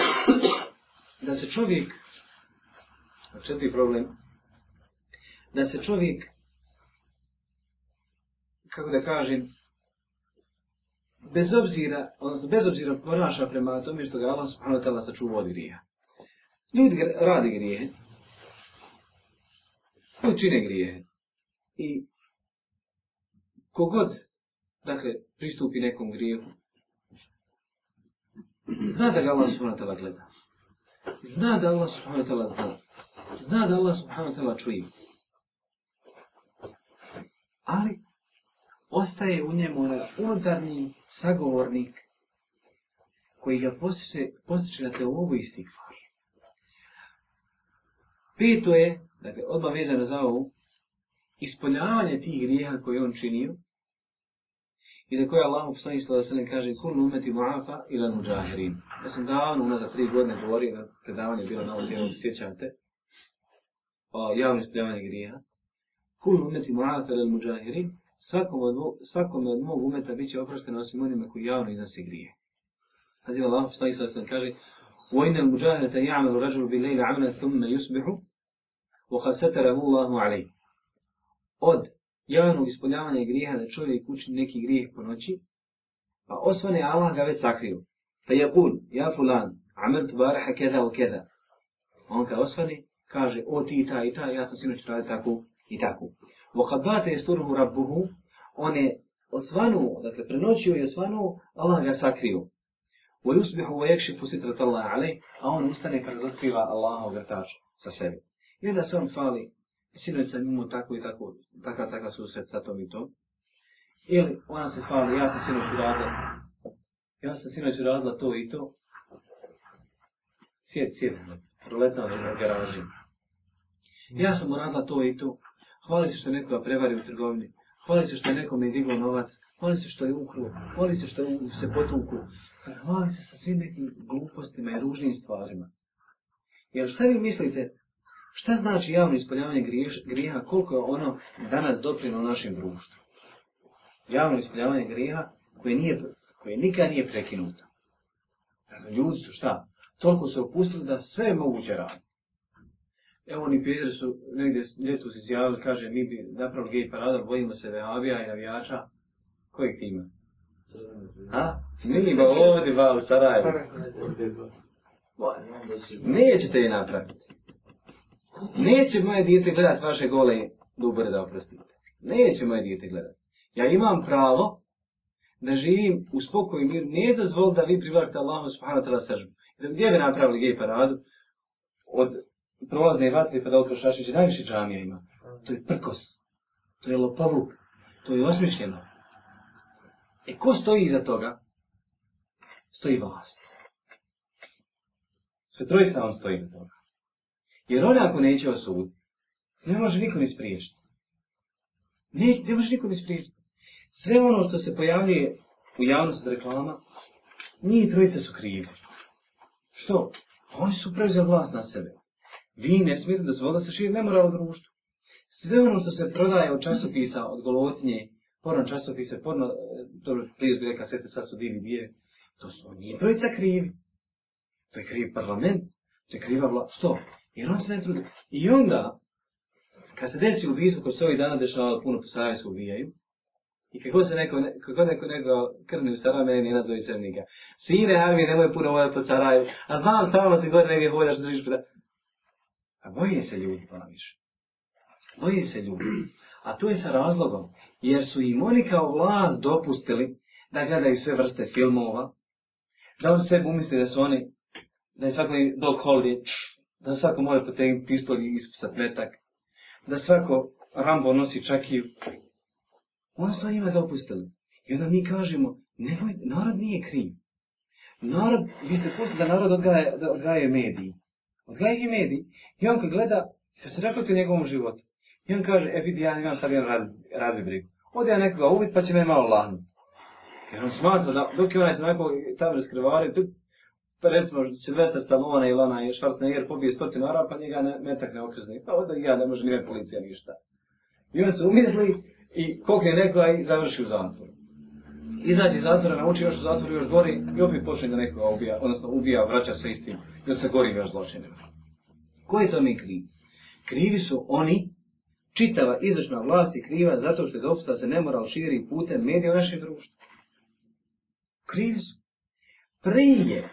da se čovjek, četvrti problem, da se čovjek kako da kažem, bez obzira, odnosno bez obzira ponaša prema tome što ga Allah subhanahu wa ta'ala sačuva od grija. Ljudi radi grije, ljudi čine grije i kogod, dakle, pristupi nekom griju, zna da ga Allah subhanahu wa ta'ala gleda. Zna da Allah subhanahu wa ta'ala zna. Zna da Allah subhanahu wa ta'ala čuje. Ali, ostaje u njemu onaj unutarnji sagovornik koji ga postiče na te ovu isti kvar. Peto je, dakle, odmah vezano za ovu, ispoljavanje tih grijeha koje on činio i za koje Allah poslani sada da se ne kaže kun umeti muafa ila muđahirin. Ja sam davano, unazad tri godine govorio, na predavanju bilo na ovom tijelu, sjećate, o javno ispoljavanje grijeha. Kun umeti muafa ila muđahirin, svakom od, svakom od mog umeta biće oprošteno osim onima koji javno iznose grije. Hadi Allah, šta Isa sam kaže, وَإِنَ الْمُجَاهَدَةَ يَعْمَلُ رَجُلُ بِلَيْلَ عَمْنَ ثُمَّ يُسْبِحُ وَخَسَتَرَهُ اللَّهُ عَلَيْهُ Od javnog ispoljavanja grija da čovjek uči neki grijeh po noći, pa osvane Allah ga već sakriju. Pa je kul, ja fulan, amel tu baraha keda o keda. On kad osvane, kaže, o ti i ta i ta, ja sam sinoć radio tako i tako. Vokabate je storhu rabbuhu, on je osvanuo, dakle prenoćio i osvanuo, Allah ga sakrio. U yusbihu wa yakshifu sitrat Allah alej, a on ustane kada pa razotkriva Allaha ogrtač sa sebe. I onda se on fali, sinoć sam imao tako i tako, takav takav susret sa tom i tom. Ili ona se fali, ja sam sinoć uradila, ja sam sinoć uradila to i to. Sjed, sjed, proletao na garaži. Ja sam uradila to i to, Hvali se što je nekoga prevario u trgovini. Hvali se što je nekome digao novac. Hvali se što je ukruo. Hvali se što se potuku. Hvali se sa svim nekim glupostima i ružnim stvarima. Jer šta vi mislite, šta znači javno ispoljavanje grijeha, koliko je ono danas doprinu našem društvu? Javno ispoljavanje grijeha koje, nije, koje nikad nije prekinuto. Ljudi su šta? Toliko se opustili da sve moguće radi. Evo oni Peter su negdje ljetu se izjavili, kaže, mi bi napravili gej parada, bojimo se Veavija i Avijača. Kojeg ti ima? Ha? Nije ga ovdje, ba, u Sarajevo. Nećete je napraviti. Neće moje dijete gledat vaše gole dubore da oprostite. Neće moje dijete gledat. Ja imam pravo da živim u spokoju mir, ne dozvol da vi privlačite Allahu subhanahu wa ta'ala sržbu. Gdje bi napravili gej paradu? Od prolazne vatre pa da okrašaši će najviše džamija ima. To je prkos. To je lopavuk. To je osmišljeno. E ko stoji iza toga? Stoji vlast. Sve trojica on stoji iza toga. Jer on ako neće osud, ne može nikom ni spriješiti. Ne, ne može nikom ni spriješiti. Sve ono što se pojavljuje u javnosti od reklama, njih trojica su krive. Što? Oni su preuzeli vlast na sebe vi ne smijete da se voda se širi nemoralno društvo. Sve ono što se prodaje od časopisa, od golovotinje, porno časopise, porno, e, dobro, prije zbog reka sete, sad su divi dvije, to su oni brojica krivi. To je kriv parlament, to je kriva vla... Što? Jer on se ne trudi. I onda, kad se desi ubijstvo, koje se ovih dana dešavalo puno po Sarajevo se ubijaju, I kako se neko, kako neko nego krne u Sarajevo, mene nije nazove Srbnika. Sine, Armin, nemoj puno vode po Sarajevo. A znam, stavljala si gore negdje voljaš, držiš pita. Da... A boje se ljudi to više. Boje se ljudi. A to je sa razlogom, jer su im oni kao vlast dopustili da gledaju sve vrste filmova, da on sebi umisli da su oni, da je svako dog holdi, da svako može potegnuti pistol i ispisat metak, da svako Rambo nosi čakiju. Oni su to njima dopustili. I onda mi kažemo, nemoj, narod nije kriv. Narod, vi ste pustili da narod odgaje, da odgaje mediji. Odgledaj mediji. I on kad gleda, što se reflektuje njegovom životu. I on kaže, e vidi, ja imam sad jedan raz, razbibrigu. Ode ja nekoga ubit, pa će me malo lahnuti. Jer on smatra da, dok je onaj se nekog tamo raskrivari, tu, pa recimo, Silvestra Stallona ili onaj Schwarzenegger pobije stotinu ara, pa njega ne, ne takne okrzne. Pa ode ja, ne može nije policija ništa. I on se umisli i kokne nekoga i završi u zantvoru izađe iz zatvora, nauči još u zatvoru još gori i opet počne da nekoga ubija, odnosno ubija, vraća se istim, i se gori još zločinima. Ko je to mi kriv? Krivi su oni, čitava izvršna vlast je kriva zato što je dopustila se nemoral širi putem medija u našem društvu. Krivi su. Prije,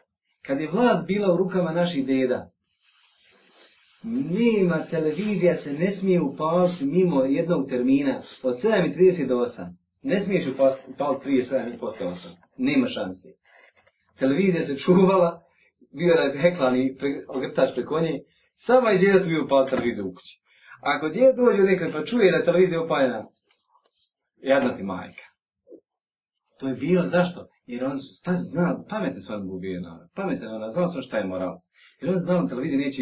kad je vlast bila u rukama naših deda, Nima televizija se ne smije upaviti mimo jednog termina od 7.30 do 8. Ne smiješ upaliti prije 7 i posle 8. Nema šanse. Televizija se čuvala, bio je heklan i pre, ogrtač preko nje. Samo iz jedna su bio upali televiziju u kući. Ako dje dođe nekada pa čuje da je televizija upaljena, jadna ti majka. To je bilo, zašto? Jer on stari znao, pametno su vam ubio na ono. Pametno ono, znao sam šta je moral. Jer on znao na televiziji neće...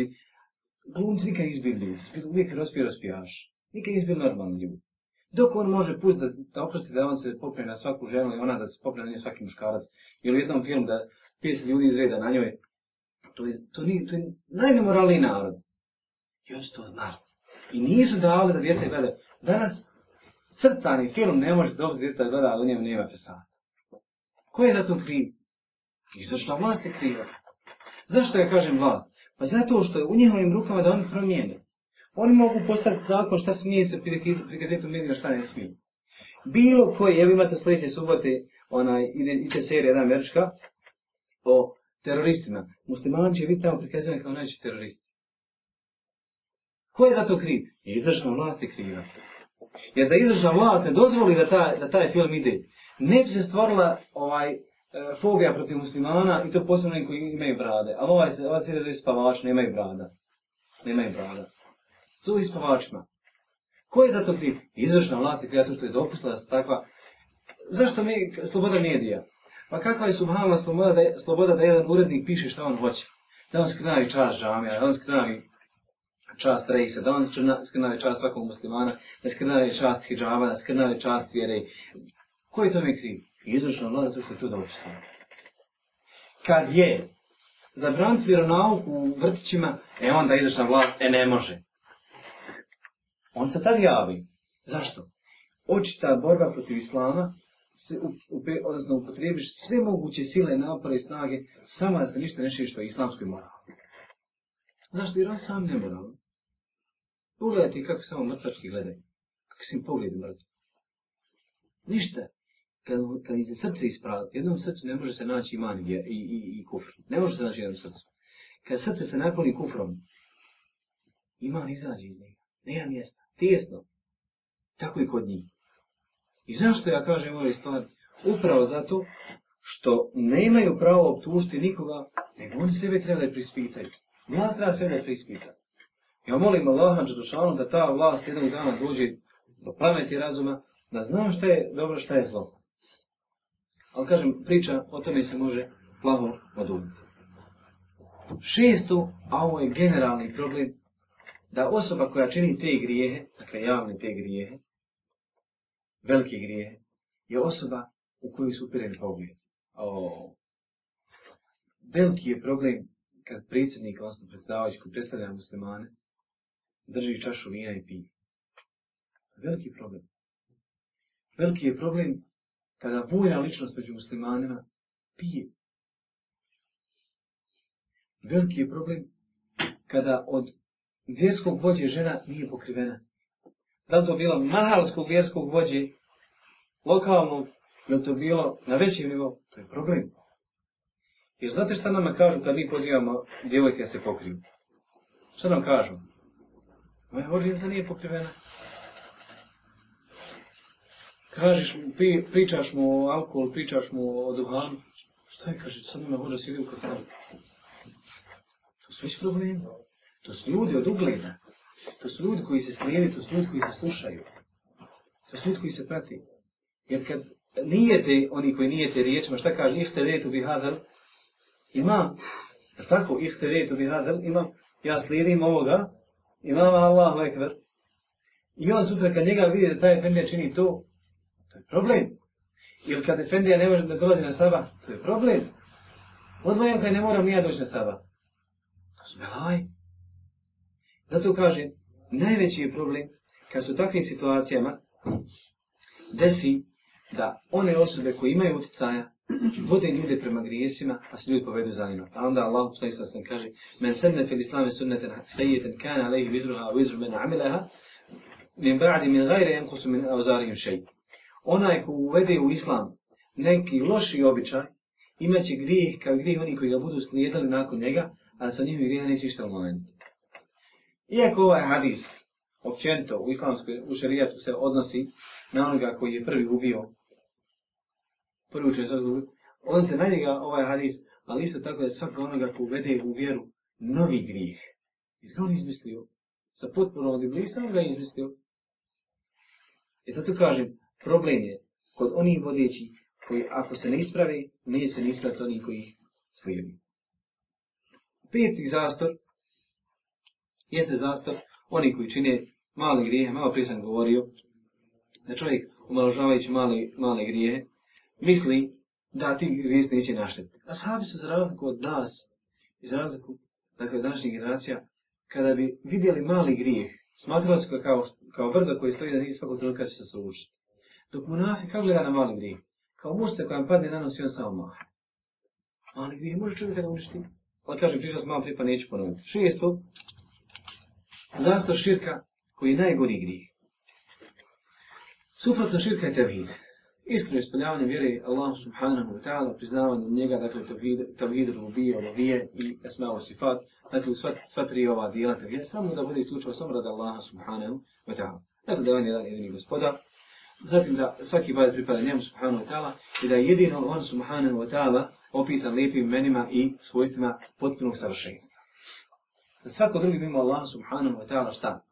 Glumci nikad izbili ljudi. Uvijek rospio, rospijaš. Nikad izbio normalni ljudi dok on može pustiti da, da oprosti da on se popne na svaku ženu i ona da se popne na nje svaki muškarac. Ili u jednom filmu da 50 ljudi izreda na njoj, to je, to nije, to je najnemoralniji narod. I on to zna. I nisu davali da djece gleda. Danas crtani film ne može dobro djeta gleda, ali u njemu nema fesata. Ko je za to kriv? I zašto vlast je kriva? Zašto ja kažem vlast? Pa zato što je u njihovim rukama da oni promijene. Oni mogu postaviti zakon šta smije se prikazati u medijima, šta ne smije. Bilo koje, evo imate sljedeće subote, onaj, ide, iće serija jedna američka, o teroristima. Muslimani će biti tamo prikazivani kao najveći teroristi. Ko je za to kriv? Izvršna vlast je kriva. Jer da izvršna vlast ne dozvoli da, ta, da taj film ide, ne bi se stvorila ovaj, e, fobija protiv muslimana i to posebno koji imaju brade. A ovaj, ovaj serija je spavač, nemaju brada. Nemaju brada suhi spavačima. Ko je za to kriv? Izvršna vlast je to što je dopustila da se takva... Zašto mi sloboda nije dija? Pa kakva je subhanala sloboda da, je, sloboda da jedan urednik piše šta on hoće? Da on skrnavi čas džamija, da on skrnavi čast rejsa, da on skrnavi čast svakog muslimana, da skrnavi čast hijjaba, da skrnavi čast vjere. Ko je to mi kriv? Izvršna vlada to što je to dopustila. Kad je zabraniti vjeronauku u vrtićima, e onda izvršna vlada, e ne može. On se tad javi. Zašto? Očita borba protiv islama, se upe, odnosno upotrebiš sve moguće sile, napore i snage, samo da se ništa ne što je islamsko i moralno. Zašto? Jer on sam ne mora. Pogledajte kako samo mrtvački gledaju. Kako si im pogledi mrtvo. Ništa. Kad, kad iz srce ispravlja, jednom srcu ne može se naći iman i, i, i, i kufr. Ne može se naći jednom srcu. Kad srce se napuni kufrom, iman izađe iz njega nema mjesta, tjesno. Tako i kod njih. I zašto ja kažem ove stvari? Upravo zato što nemaju pravo optužiti nikoga, nego oni sebe treba da prispitaju. Vlast treba sebe da prispita. Ja molim Allaha Đadušanu da ta vlast jednog dana dođe do pameti razuma, da zna šta je dobro, šta je zlo. Ali kažem, priča o tome se može plavo odumiti. Šesto, a ovo je generalni problem da osoba koja čini te grijehe, dakle javne te grijehe, velike grijehe, je osoba u koju su upireni pogled. O, veliki je problem kad predsjednik, odnosno predstavljavač koji predstavlja muslimane, drži čašu vina i pije. Veliki problem. Veliki je problem kada vojna ličnost među muslimanima pije. Veliki je problem kada od vjerskog vođe žena nije pokrivena. Da li to bilo mahalskog vjerskog vođe, lokalnog, ili to bilo na većem nivou, to je problem. Jer znate šta nama kažu kad mi pozivamo djevojke da se pokriju? Šta nam kažu? Moja vođenica nije pokrivena. Kažeš mu, pri, pričaš mu o alkoholu, pričaš mu o duhanu. Šta je, kaže, sad ima hoda sidi u kafanu. To su već problemi. To su ljudi od ugleda. To su ljudi koji se slijedi, to su ljudi koji se slušaju. To su ljudi koji se prati. Jer kad nijete, oni koji nijete riječima, šta kaže, ih te retu bi hadal, imam, jer tako, ih te retu bi hadal, imam, ja slijedim ovoga, imam Allahu ekver. I on sutra kad njega vidi da taj efendija čini to, to je problem. Ili kad efendija ne, može, ne dolazi na saba, to je problem. Odvojen kad ne moram nija doći na saba. To su me lavaj. Like. Zato kaže, najveći je problem kad su u takvim situacijama desi da one osobe koje imaju utjecaja vode ljude prema grijesima, pa se ljudi povedu za njima. A pa onda Allah sve sa sam kaže, men sebne fil islame sunneten sejeten kane alaihi vizruha a vizru men amileha, min ba'di min gajre enkosu min avzarihim šeji. Onaj ko uvede u islam neki loši običaj, imaće grijeh kao grijeh oni koji ga budu slijedali nakon njega, a sa njim grijeha neće išta u momentu. Iako ovaj hadis, općento, u islamskoj, u šarijatu se odnosi na onoga koji je prvi ubio, prvi učestvo, on se na njega ovaj hadis, ali isto tako je svako onoga ko uvede u vjeru novi grijeh. Jer ga on izmislio, sa potpuno od iblisa on ga izmislio. I e zato kažem, problem je kod onih vodeći koji ako se ne isprave, neće se ne ispraviti oni koji ih slijedi. Peti zastor jeste zastav oni koji čine male grijehe, malo prije sam govorio, da čovjek umaložavajući male, male grijehe, misli da ti grijezi neće naštiti. A sahabi su za razliku od nas, i za razliku dakle, današnjih generacija, kada bi vidjeli mali grijeh, smatrali su ga kao, kao brda koji stoji da nije svako trenutka će se slučiti. Dok munafi kao gleda na mali grijeh, kao mušca koja mu padne na nos i on samo maha. Mali grijeh može čovjeka da uništi. Ali kažem, prišao sam malo pripa, neću ponoviti. Šesto, Zastor širka koji je najgori grih. Suprotno širka je tevhid. Iskreno ispunjavanje vjere Allah subhanahu wa ta'ala, priznavanje njega, dakle, tevhid, rubije, olovije i esmeo sifat, dakle, sva, sva tri ova dijela tevhida, samo da bude isključivo samo rada Allah subhanahu wa ta'ala. Dakle, da on je jedini gospoda, zatim da svaki bad pripada njemu subhanahu wa ta'ala i da je jedino on subhanahu wa ta'ala opisan lijepim imenima i svojstvima potpunog savršenstva da svako drugi mimo Allah subhanahu wa ta'ala šta?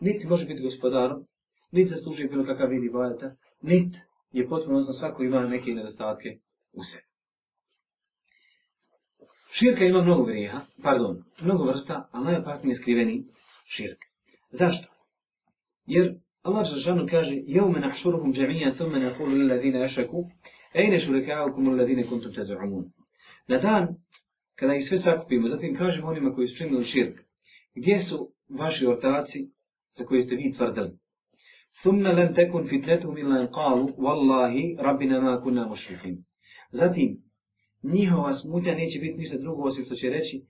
Niti može biti gospodarom, niti zaslužuje bilo kakav vidi bajata, niti je potpuno odnosno svako ima neke nedostatke u sebi. Širka ima mnogo grija, pardon, mnogo vrsta, ali najopasniji je skriveni širk. Zašto? Jer Allah Žešanu kaže Jevme nahšuruhum džemija, thumme nafulu lalladine ešaku, ejne šurekaukum lalladine kuntum tezu'umun. Na dan kada ih sve sakupimo, zatim kažemo onima koji su činili širk, gdje su vaši ortaci za koje ste vi tvrdili? Thumna lem tekun fitnetum ila qalu, wallahi, rabbina ma kunna mušrikin. Zatim, njihova smutnja neće biti ništa drugo osim što će reći,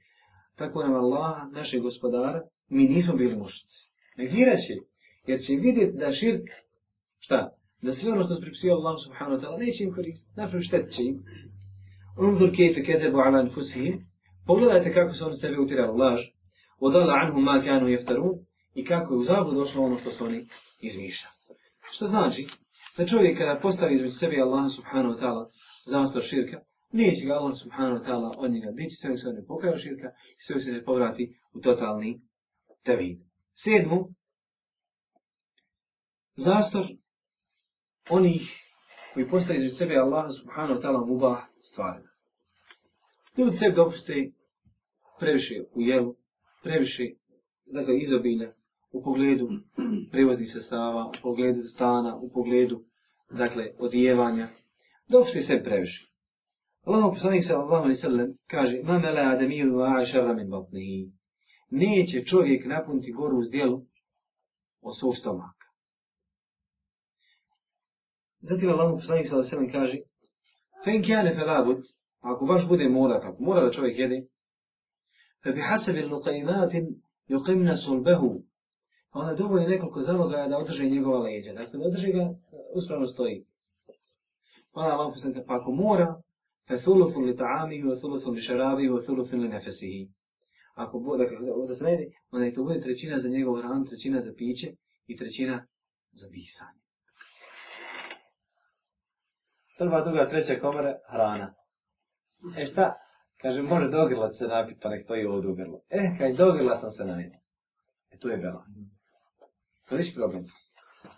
tako nam Allah, naše gospodara, mi nismo bili mušrici. Negirat će, jer će vidjeti da širk, šta, da sve ono što pripisuje Allah subhanahu wa ta'ala neće im koristiti, napravo štet će im. Unzur kejfe ketebu ala nfusihim. Pogledajte kako su oni sebi utirali laž. Odala anhu ma kanu jeftaru. I kako je u zabu došlo ono što su oni izmišljali. Što znači? Da čovjek kada postavi između sebi Allah subhanahu wa ta'ala zastor širka, neće ga Allah subhanahu wa ta'ala od njega dići, sve se ne pokaju širka i sve se ne povrati u totalni tevid. Sedmu, zastor onih koji postaje iz sebe Allah subhanahu wa ta'ala mubah stvarima. Ljudi sebi dopuste previše u jelu, previše dakle, izobilja u pogledu prevoznih sestava, u pogledu stana, u pogledu dakle, odijevanja. Dopuste se previše. Allah poslanik sallallahu alaihi sallam kaže Ma mele ademiju wa ašara min batnihi. Neće čovjek napuniti goru uz dijelu od svog stomak. Zatim Allah mu poslanik sada sebe kaže Fen kjane fe labud, ako baš bude mora, ako mora da čovjek jede, fe bi hasebi lukajmatin yuqimna sulbehu, a pa onda dovoje nekoliko zaloga da održe njegova leđa, dakle da održe ga, uh, uspravno stoji. Pa onda Allah mu poslanik kaže, pa ako mora, fe thulufu li ta'amihi, wa thulufu li šarabihi, wa thulufu li nefesihi. Ako bo, dakle, da, da se ne ide, onda i to bude trećina za njegovu hranu, trećina za piće i trećina za disanje prva, druga, treća komora, hrana. E šta? Kaže, može dogrla se napit, pa nek stoji ovdje u grlu. E, kaj dogrla sam se napit. E, to je bela. To je problem.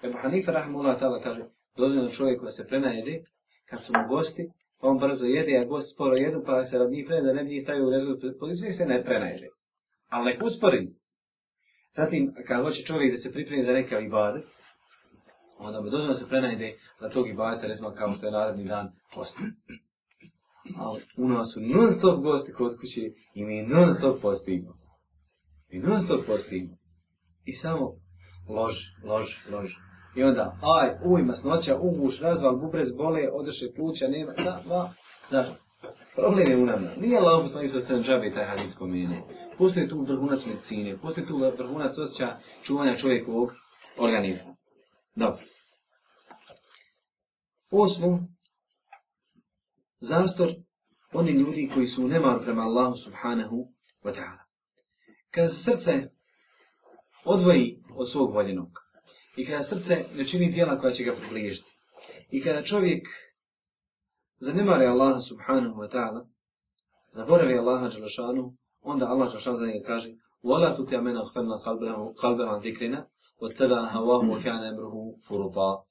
Ebu Hanifa Rahimullah tada kaže, dozvijeno čovjek koja se prenajedi, kad su mu gosti, on brzo jede, a gost sporo jedu, pa se radni njih prenajedi, ne bi njih stavio u rezultat poziciju, se ne prenajedi. Ali nek usporim. Zatim, kad hoće čovjek da se pripremi za neka ibadet, onda bi dozvan se prenajde na tog ibadeta, recimo kao što je naredni dan posti. Ali u nas su non stop gosti kod kuće i mi non stop postimo. I non stop postimo. I samo lož, lož, lož. I onda, aj, uj, masnoća, uguš, razval, bubrez, bole, odrše pluća, nema, da, va. Znaš, problem je u nama. Nije lao posto nisa sve džabe taj hadis spomenuo. Postoji tu vrhunac medicine, postoji tu vrhunac osjeća čuvanja čovjekovog organizma. Dobro. Osmo, zastor oni ljudi koji su nemar prema Allahu subhanahu wa ta'ala. Kada se srce odvoji od svog voljenog i kada srce ne čini dijela koja će ga približiti i kada čovjek zanemare Allaha subhanahu wa ta'ala, zaboravi Allaha džalašanu, onda Allah džalašanu za njega kaže ولا تطع من اغفلنا قلبه قلبه عن ذكرنا واتبع هواه وكان امره فرطا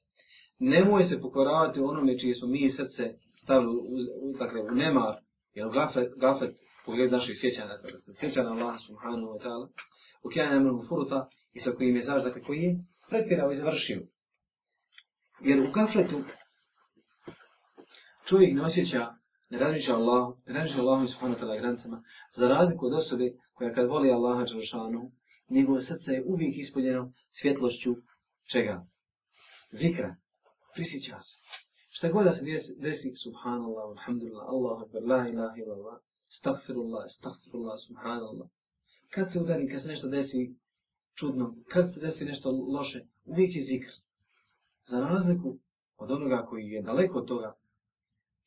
نموي се покоравати онome чиј смо ми срце ставили у такве у немар јел гафет гафет погледи наших сећања када се сећа на Аллаха субхану ва таала у кеа намеру фурта и са који месаж да како је претирао и завршио јер у гафету човек не осећа не размишља Аллаху не размишља Аллаху субхану ва таала гранцама за разлику од особе koja kad voli Allaha Đalšanu, njegovo srce je uvijek ispoljeno svjetlošću čega? Zikra. Prisjeća se. Šta god da se desi, desi subhanallah, alhamdulillah, Allah, akbar, la ilaha illallah, stagfirullah, stagfirullah, subhanallah. Kad se udari, kad se nešto desi čudno, kad se desi nešto loše, uvijek je zikr. Za razliku od onoga koji je daleko od toga,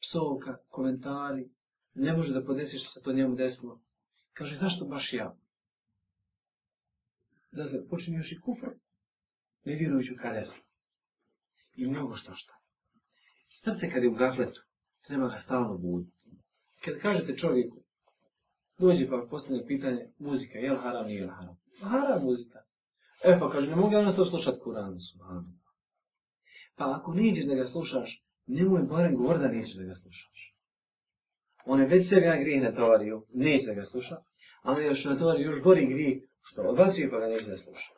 psovka, komentari, ne može da podesi što se to njemu desilo, Kaže, zašto baš ja? Dakle, počinje još i kufr, ne vjerujući u kader. I mnogo što šta. Srce kad je u gafletu, treba ga stalno buditi. Kad kažete čovjeku, dođe pa postane pitanje, muzika, je li haram, nije li haram? Haram muzika. E pa kaže, ne mogu ja to slušat Kuranu, subhanu. Pa ako ne da ga slušaš, nemoj barem govor da nećeš da ga slušaš on je već sebi jedan grih natovario, neće da ga sluša, a on je još natovario još gori grih, što odbacuje pa ga neće da sluša.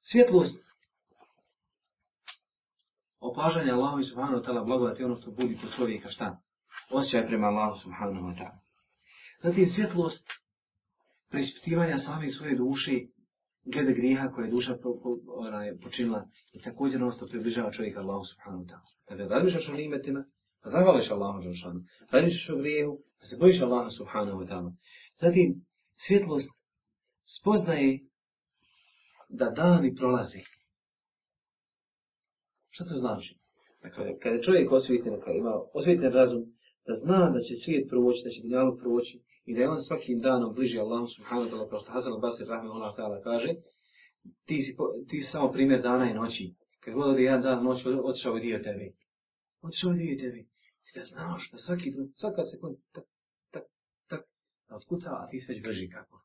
Svjetlost opažanja Allahovi subhanahu wa ta'ala blagodati ono što budi kod čovjeka, šta? Osjećaj prema Allahu subhanahu wa ta'ala. Zatim svjetlost preispitivanja same svoje duše glede griha koje je duša po, po, ona je počinila i također ono približava čovjeka Allahu subhanahu wa ta'ala. Dakle, razmišljaš o nimetima, pa zahvališ Allahu džaršanu, razmišljaš o grijehu, pa se bojiš Allaha subhanahu wa ta'ala. Zatim, svjetlost spoznaje da dani prolazi. Šta to znači? Dakle, kada je čovjek osvjetljen, kada ima osvjetljen razum, da zna da će svijet proći, da će dnjavog proći, i da je on svakim danom bliži Allahu subhanahu wa ta'ala, kao što Hazan al-Basir rahmehullah ta'ala kaže, ti, si, ti si samo primjer dana i noći. Kad god odi jedan dan noć, otišao je dio tebi. Otišao je dio tebi. Ti da znaš da svaki, svaka sekunda, tak, tak, tak, da otkuca, a ti si već brži kako.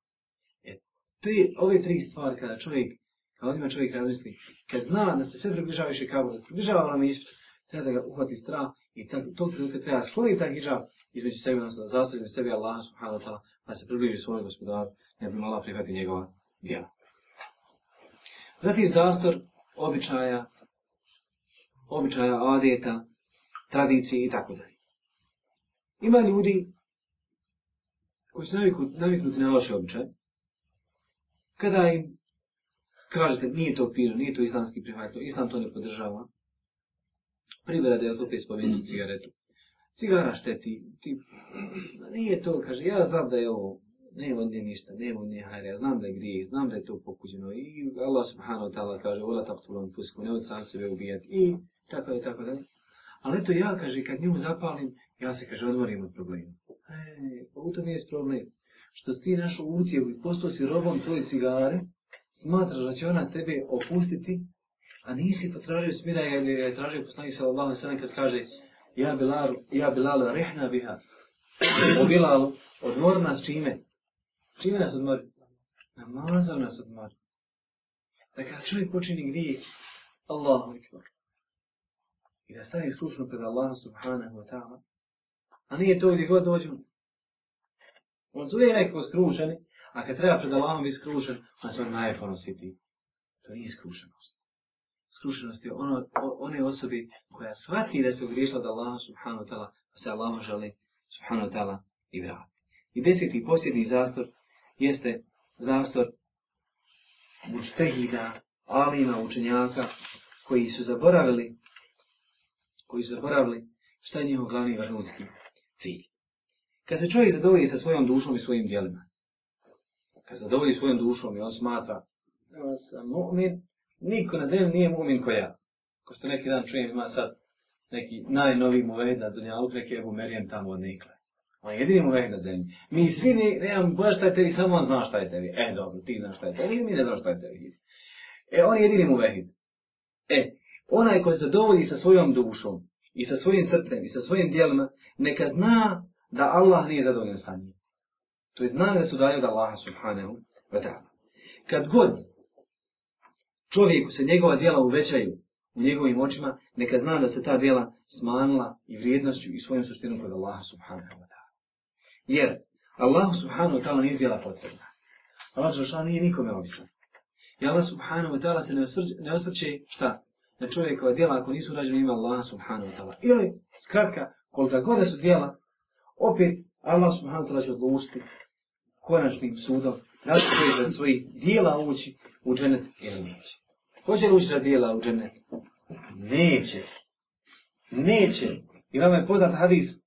E, te, ove tri stvari kada čovjek, kada odima čovjek razmisli, kad zna da se sve približava više kabu, da približava nam ispit, treba da ga uhvati strah i tako, tog trenutka treba skloniti taj hijab, između sebe, odnosno zastavljeni sebi Allah subhanahu wa ta'ala, pa se približi svoj gospodar, ne bi mala prihvati njegova djela. Zatim zastor običaja, običaja adeta, tradicije i tako dalje. Ima ljudi koji su naviknuti na loše običaje, kada im kažete nije to fino, nije to islamski prihvatljivo, islam to ne podržava, privrede je opet spomenuti cigaretu cigara šteti, ti, nije to, kaže, ja znam da je ovo, ne imam nje ništa, ne imam nje harja, znam da je grije, znam da je to pokuđeno, i Allah subhanahu wa ta'ala kaže, ola taktulom fusku, ne od sam sebe ubijati, i tako da, tako da. Ali eto ja, kaže, kad njemu zapalim, ja se, kaže, odmorim od problema. E, pa u tom je problem. Što si ti našo utjevu i postao si robom tvoje cigare, smatraš da će ona tebe opustiti, a nisi potražio smiraja ili je tražio poslanik sallallahu alaihi sallam kad kaže ja Bilal, ja Bilal rehna biha. O Bilal, odmor nas čime? Čime nas odmori? Namazom nas odmori. Da dakle, kad čovjek počini grijeh, Allahu ekber. I da stane iskušno pred Allaha subhanahu wa ta'ala. A nije to gdje god dođu. On su uvijek nekako skrušeni, a kad treba pred Allahom biti skrušen, on se on najponositi. To nije skrušenost skrušenosti ono, one osobi koja shvati da se ugriješila da Allah subhanahu ta'ala, pa se Allah želi subhanahu ta'ala i vrati. I deseti posljedni zastor jeste zastor muštehida, alima, učenjaka, koji su zaboravili koji su zaboravili šta je njihov glavni vrhunski cilj. Kad se čovjek zadovolji sa svojom dušom i svojim dijelima, kad zadovolji svojom dušom i on smatra da sam mu'min, Niko na zemlji nije mumin ko ja. Ko što neki dan čujem ima sad neki najnoviji muvehid na Dunjaluk, neki Ebu Merijem tamo od Nikle. On je jedini muvehid na zemlji. Mi svi ne, nemam boja šta je tebi, samo on zna šta je tebi. E, dobro, ti znaš šta je tebi, mi ne znam šta je tebi. E, on je jedini muvehid. E, onaj koji se dovolji sa svojom dušom, i sa svojim srcem, i sa svojim dijelima, neka zna da Allah nije zadovoljen sa njim. To je znanje da su dalje od Allaha subhanahu wa ta'ala. Kad god čovjeku se njegova djela uvećaju u njegovim očima, neka zna da se ta djela smanula i vrijednošću i svojom suštinom kod Allaha subhanahu wa ta'ala. Jer Allahu subhanahu wa ta'ala nije djela potrebna. Allah Đelšana nije nikome ovisan. I Allah subhanahu wa ta'ala se ne, osvrđe, ne osvrće šta? Na čovjekova djela ako nisu urađene ima Allaha subhanahu wa ta'ala. Ili, skratka, kolika god su djela, opet Allah subhanahu wa ta'ala će odlučiti konačnim sudom da li će svojih dijela ući u dženet ili neće. Hoće li ući radijela u džennet? Neće. Neće. I vama je poznat hadis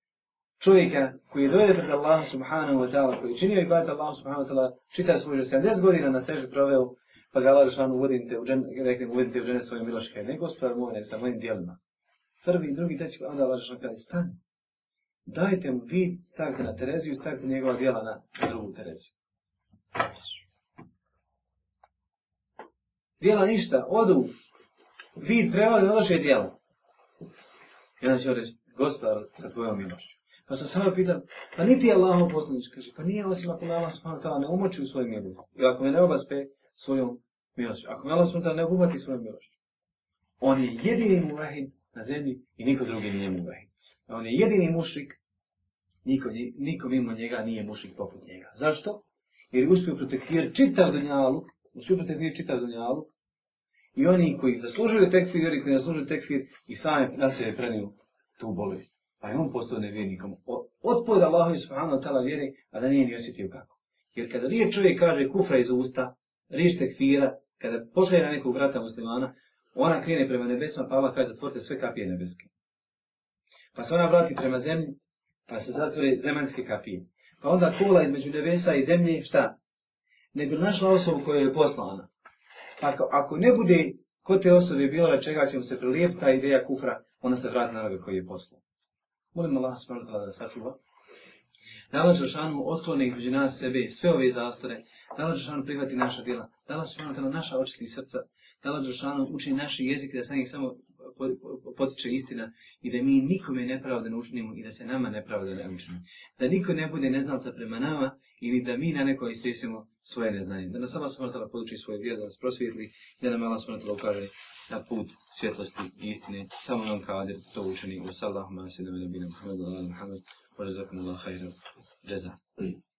čovjeka koji je dojede pred Allah subhanahu wa ta'ala, koji je činio i bajta Allah subhanahu wa ta'ala, čita svoj život, 70 godina na sežu proveo, pa ga Allah rešanu uvodite u džennet, rekli mu uvodite u džennet svoje miloške. Ne gospodar moj, nek sa mojim dijelima. Prvi, drugi, treći, onda Allah rešanu kada stani. Dajte mu vi, stavite na Tereziju, stavite njegova dijela na drugu Tereziju. Dijela ništa, odu. Vid prevali, odloše dijelo. I onda će on reći, gospodar, sa tvojom milošću. Pa sam samo pitan, pa niti Allahom poslanič, kaže, pa nije osim ako me Allah subhanahu ta'ala ne umoči u svojoj milosti. Ili ako me ne obaspe svojom milošću. Ako me Allah subhanahu ta'ala ne obuhvati svojom milošću. On je jedini muvahid na zemlji i niko drugi nije muvahid. On je jedini mušrik, niko, niko mimo njega nije mušrik poput njega. Zašto? Jer je uspio protektirati čitav dunjaluk uspjeli tekfir čitati dunjalu, i oni koji zaslužuju tekfir, i oni koji zaslužuju tekfir, i sami na sebe preniju tu bolest. Pa je on postao nevjernikom. Otpoj da Allahovi subhanahu ta'ala vjeri, a da nije ni osjetio kako. Jer kada riječ čovjek kaže kufra iz usta, riječ tekfira, kada pošalje na nekog vrata muslimana, ona krene prema nebesima, pa Allah kaže zatvorite sve kapije nebeske. Pa se ona vrati prema zemlji, pa se zatvore zemaljske kapije. Pa onda kola između nebesa i zemlje, šta? ne bi našla osobu koja je poslana. Ako, ako ne bude kod te osobe bila da čega će mu se prilijepi ta ideja kufra, ona se vrati na onoga koji je poslan. Molim Allah smrta da sačuva. Da Allah Žešanu otklone između nas sebe sve ove zastore, da Allah Žešanu prihvati naša djela, da Allah smrta na naša očitih srca, da Allah Žešanu uči naše jezike da se njih samo potiče istina i da mi nikome nepravde ne učinimo i da se nama nepravde ne učinimo. Da niko ne bude neznalca prema nama ili da mi na neko istresimo svoje neznanje. Da nas sama smrtala poduči svoje vjeru, da nas prosvjetli, da nam Allah smrtala ukaže na put svjetlosti i istine. Samo nam kader to učeni. Wa sallahu ma sallam ala bina Muhammadu ala Muhammadu. Wa razakum Allah khairu. Jazak.